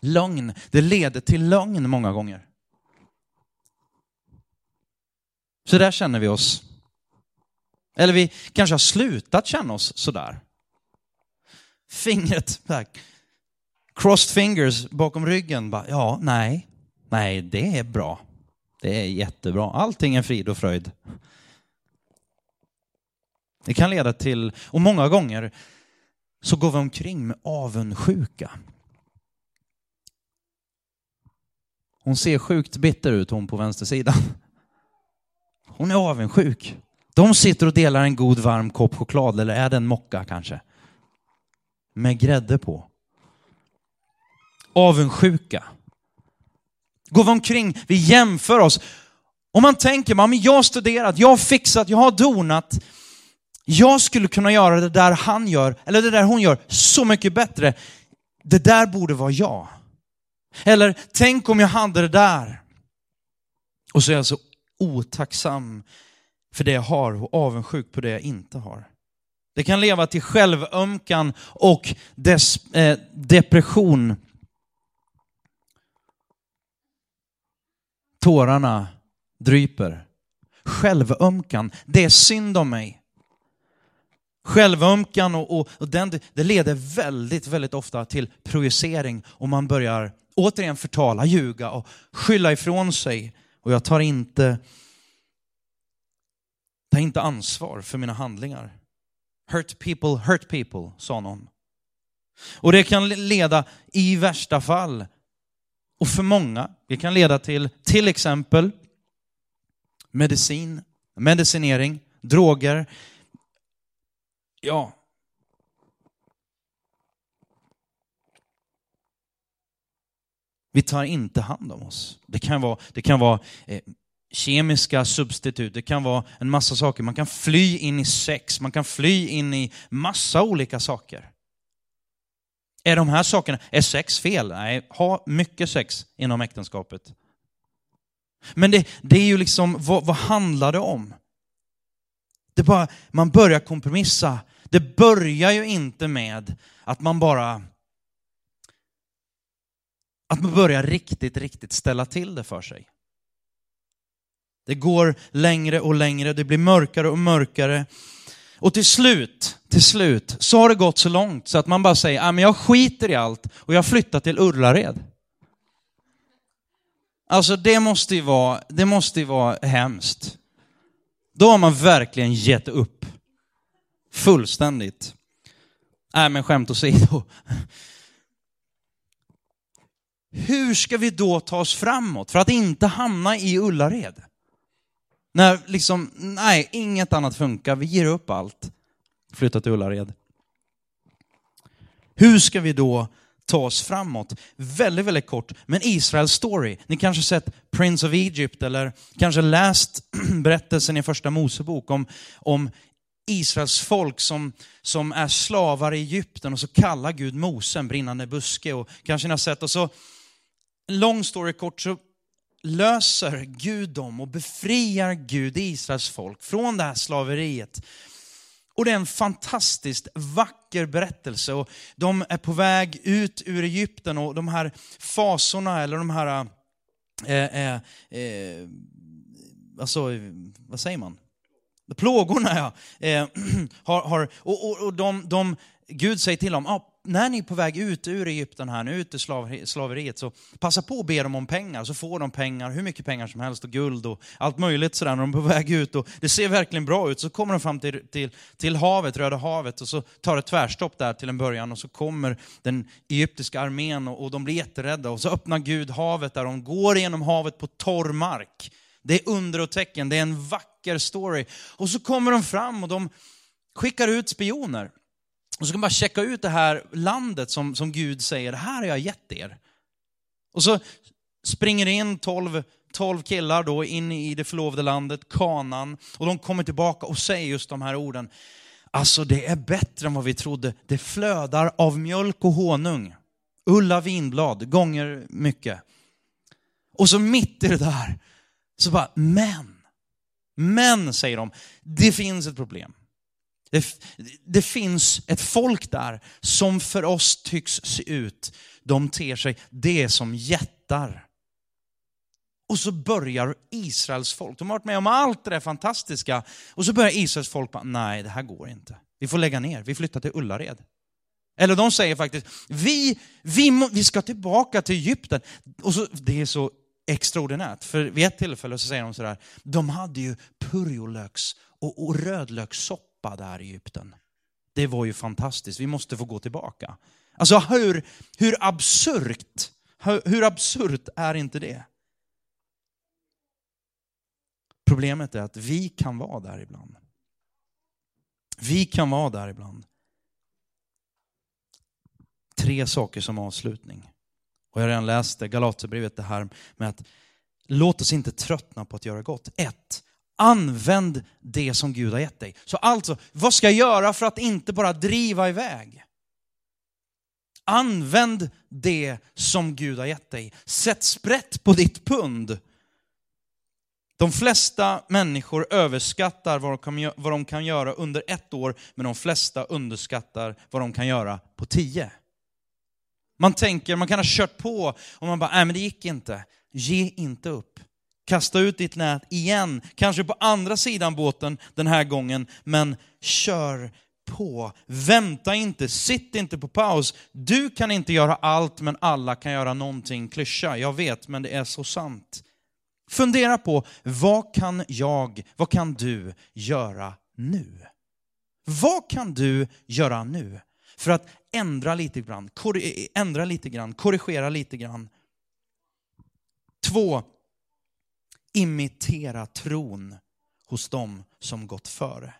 lögn. Det leder till lögn många gånger. Så där känner vi oss. Eller vi kanske har slutat känna oss sådär. Fingret, crossed fingers bakom ryggen. Bara, ja, nej, nej, det är bra. Det är jättebra. Allting är frid och fröjd. Det kan leda till, och många gånger så går vi omkring med avundsjuka. Hon ser sjukt bitter ut hon på vänstersidan. Hon är avundsjuk. De sitter och delar en god varm kopp choklad, eller är det en mocka kanske? Med grädde på. Avundsjuka. Går vi omkring, vi jämför oss. Om man tänker, man, jag har studerat, jag har fixat, jag har donat. Jag skulle kunna göra det där han gör, eller det där hon gör, så mycket bättre. Det där borde vara jag. Eller, tänk om jag hade det där. Och så är jag så otacksam för det jag har och avundsjuk på det jag inte har. Det kan leva till självömkan och des, eh, depression. Tårarna dryper. Självömkan, det är synd om mig. Självömkan och, och, och den, det leder väldigt, väldigt ofta till projicering och man börjar återigen förtala, ljuga och skylla ifrån sig. Och jag tar inte, tar inte ansvar för mina handlingar. Hurt people, hurt people, sa någon. Och det kan leda i värsta fall, och för många, det kan leda till till exempel medicin, medicinering, droger. Ja. Vi tar inte hand om oss. Det kan vara, det kan vara eh, kemiska substitut, det kan vara en massa saker. Man kan fly in i sex, man kan fly in i massa olika saker. Är de här sakerna, är sex fel? Nej, ha mycket sex inom äktenskapet. Men det, det är ju liksom, vad, vad handlar det om? Det bara, man börjar kompromissa. Det börjar ju inte med att man bara att man börjar riktigt, riktigt ställa till det för sig. Det går längre och längre, det blir mörkare och mörkare. Och till slut, till slut, så har det gått så långt så att man bara säger, ah, men jag skiter i allt och jag flyttar till Ullared. Alltså det måste ju vara, det måste ju vara hemskt. Då har man verkligen gett upp. Fullständigt. Nej äh, men skämt åsido. Hur ska vi då ta oss framåt för att inte hamna i Ullared? När liksom, nej, inget annat funkar, vi ger upp allt. Flyttar till Ullared. Hur ska vi då ta oss framåt? Väldigt, väldigt kort, men Israels story. Ni kanske sett Prince of Egypt eller kanske läst berättelsen i första Mosebok om, om Israels folk som, som är slavar i Egypten och så kallar Gud Mose en brinnande buske. Och kanske ni har sett, och så, long story kort, så löser Gud dem och befriar Gud Israels folk från det här slaveriet. Och det är en fantastiskt vacker berättelse. Och de är på väg ut ur Egypten och de här fasorna, eller de här, eh, eh, eh, alltså, vad säger man? Plågorna ja. Eh, har, har, och och, och de, de, Gud säger till dem, ah, när ni är på väg ut ur Egypten här, nu ut ur slaveriet, så passa på att be dem om pengar, så får de pengar, hur mycket pengar som helst och guld och allt möjligt sådär när de är på väg ut. Och det ser verkligen bra ut. Så kommer de fram till, till, till havet, Röda havet, och så tar det tvärstopp där till en början och så kommer den egyptiska armén och, och de blir jätterädda och så öppnar Gud havet där, de går genom havet på torr mark. Det är under och tecken, det är en vacker story. Och så kommer de fram och de skickar ut spioner. Och så kan man bara checka ut det här landet som, som Gud säger, det här har jag gett er. Och så springer det in 12, 12 killar då in i det förlovade landet, kanan, och de kommer tillbaka och säger just de här orden. Alltså det är bättre än vad vi trodde. Det flödar av mjölk och honung. Ulla vinblad, gånger mycket. Och så mitt i det där, så bara, men, men säger de, det finns ett problem. Det, det, finns ett folk där som för oss tycks se ut, de ter sig, det som jättar. Och så börjar Israels folk, de har varit med om allt det där fantastiska, och så börjar Israels folk bara, nej det här går inte. Vi får lägga ner, vi flyttar till Ullared. Eller de säger faktiskt, vi, vi, vi ska tillbaka till Egypten. Och så, det är så extraordinärt, för vid ett tillfälle så säger de sådär, de hade ju purjolöks och, och rödlökssoppa där i Egypten. Det var ju fantastiskt, vi måste få gå tillbaka. Alltså hur, hur absurt, hur, hur absurt är inte det? Problemet är att vi kan vara där ibland. Vi kan vara där ibland. Tre saker som avslutning. Och jag har redan läst Galaterbrevet det här med att låt oss inte tröttna på att göra gott. Ett, använd det som Gud har gett dig. Så alltså, vad ska jag göra för att inte bara driva iväg? Använd det som Gud har gett dig. Sätt sprätt på ditt pund. De flesta människor överskattar vad de, kan, göra under ett år, men de flesta underskattar vad de kan göra på tio. Man tänker, man kan ha kört på och man bara, nej men det gick inte. Ge inte upp. Kasta ut ditt nät igen, kanske på andra sidan båten den här gången, men kör på. Vänta inte, sitt inte på paus. Du kan inte göra allt, men alla kan göra någonting. Klyscha, jag vet, men det är så sant. Fundera på, vad kan jag, vad kan du göra nu? Vad kan du göra nu för att ändra lite grann, ändra lite grann, korrigera lite grann? Två, imitera tron hos dem som gått före.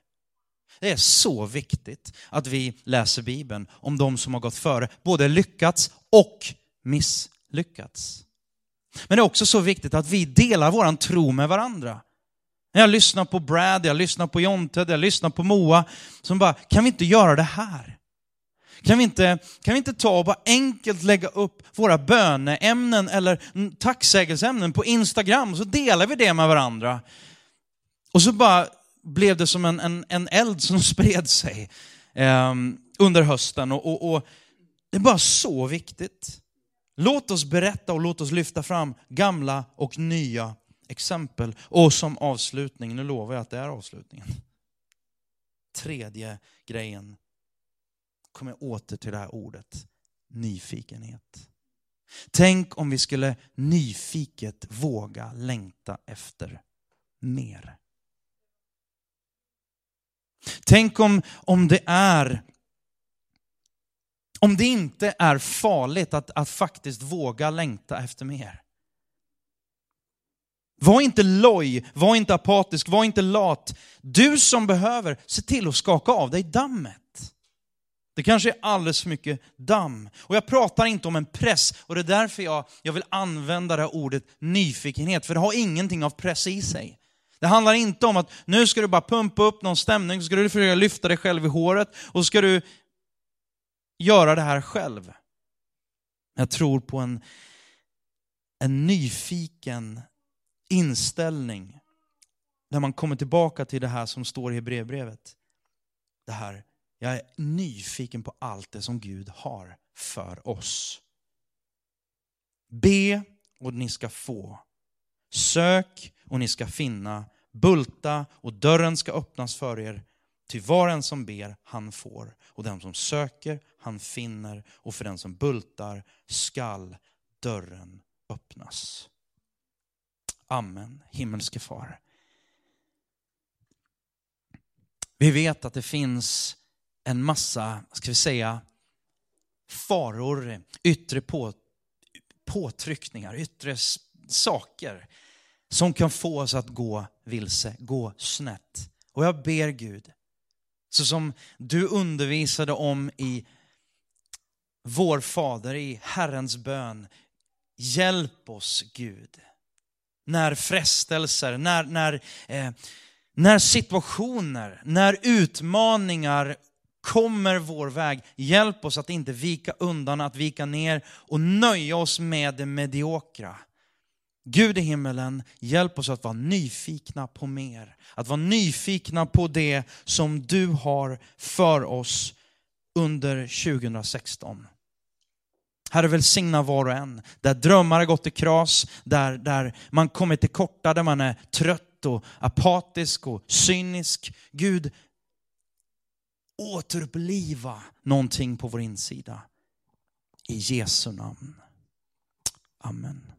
Det är så viktigt att vi läser Bibeln om de som har gått före, både lyckats och misslyckats. Men det är också så viktigt att vi delar våran tro med varandra. När jag lyssnar på Brad, jag lyssnar på Jonte, jag lyssnar på Moa, som bara, kan vi inte göra det här? Kan vi, inte, kan vi inte ta och bara enkelt lägga upp våra böneämnen eller tacksägelseämnen på Instagram, så delar vi det med varandra. Och så bara blev det som en, en, en eld som spred sig eh, under hösten. Och, och, och det är bara så viktigt. Låt oss berätta och låt oss lyfta fram gamla och nya exempel. Och som avslutning, nu lovar jag att det är avslutningen. Tredje grejen kommer jag åter till det här ordet, nyfikenhet. Tänk om vi skulle nyfiket våga längta efter mer. Tänk om, om det är om det inte är farligt att, att faktiskt våga längta efter mer. Var inte loj, var inte apatisk, var inte lat. Du som behöver, se till att skaka av dig dammet. Det kanske är alldeles för mycket damm. Och jag pratar inte om en press, och det är därför jag, jag vill använda det här ordet nyfikenhet, för det har ingenting av press i sig. Det handlar inte om att nu ska du bara pumpa upp någon stämning, så ska du försöka lyfta dig själv i håret, och så ska du göra det här själv. Jag tror på en, en nyfiken inställning när man kommer tillbaka till det här som står i Hebreerbrevet. Det här, jag är nyfiken på allt det som Gud har för oss. Be och ni ska få. Sök och ni ska finna. Bulta och dörren ska öppnas för er. Ty var en som ber, han får. Och den som söker, han finner. Och för den som bultar skall dörren öppnas. Amen, himmelske far. Vi vet att det finns en massa, ska vi säga, faror, yttre på, påtryckningar, yttre saker som kan få oss att gå vilse, gå snett. Och jag ber Gud, så som du undervisade om i vår Fader, i Herrens bön. Hjälp oss Gud. När frestelser, när, när, eh, när situationer, när utmaningar kommer vår väg. Hjälp oss att inte vika undan, att vika ner och nöja oss med det mediokra. Gud i himmelen, hjälp oss att vara nyfikna på mer. Att vara nyfikna på det som du har för oss under 2016. Herre välsigna var och en, där drömmar har gått i kras, där, där man kommit till korta, där man är trött och apatisk och cynisk. Gud, återuppliva någonting på vår insida. I Jesu namn. Amen.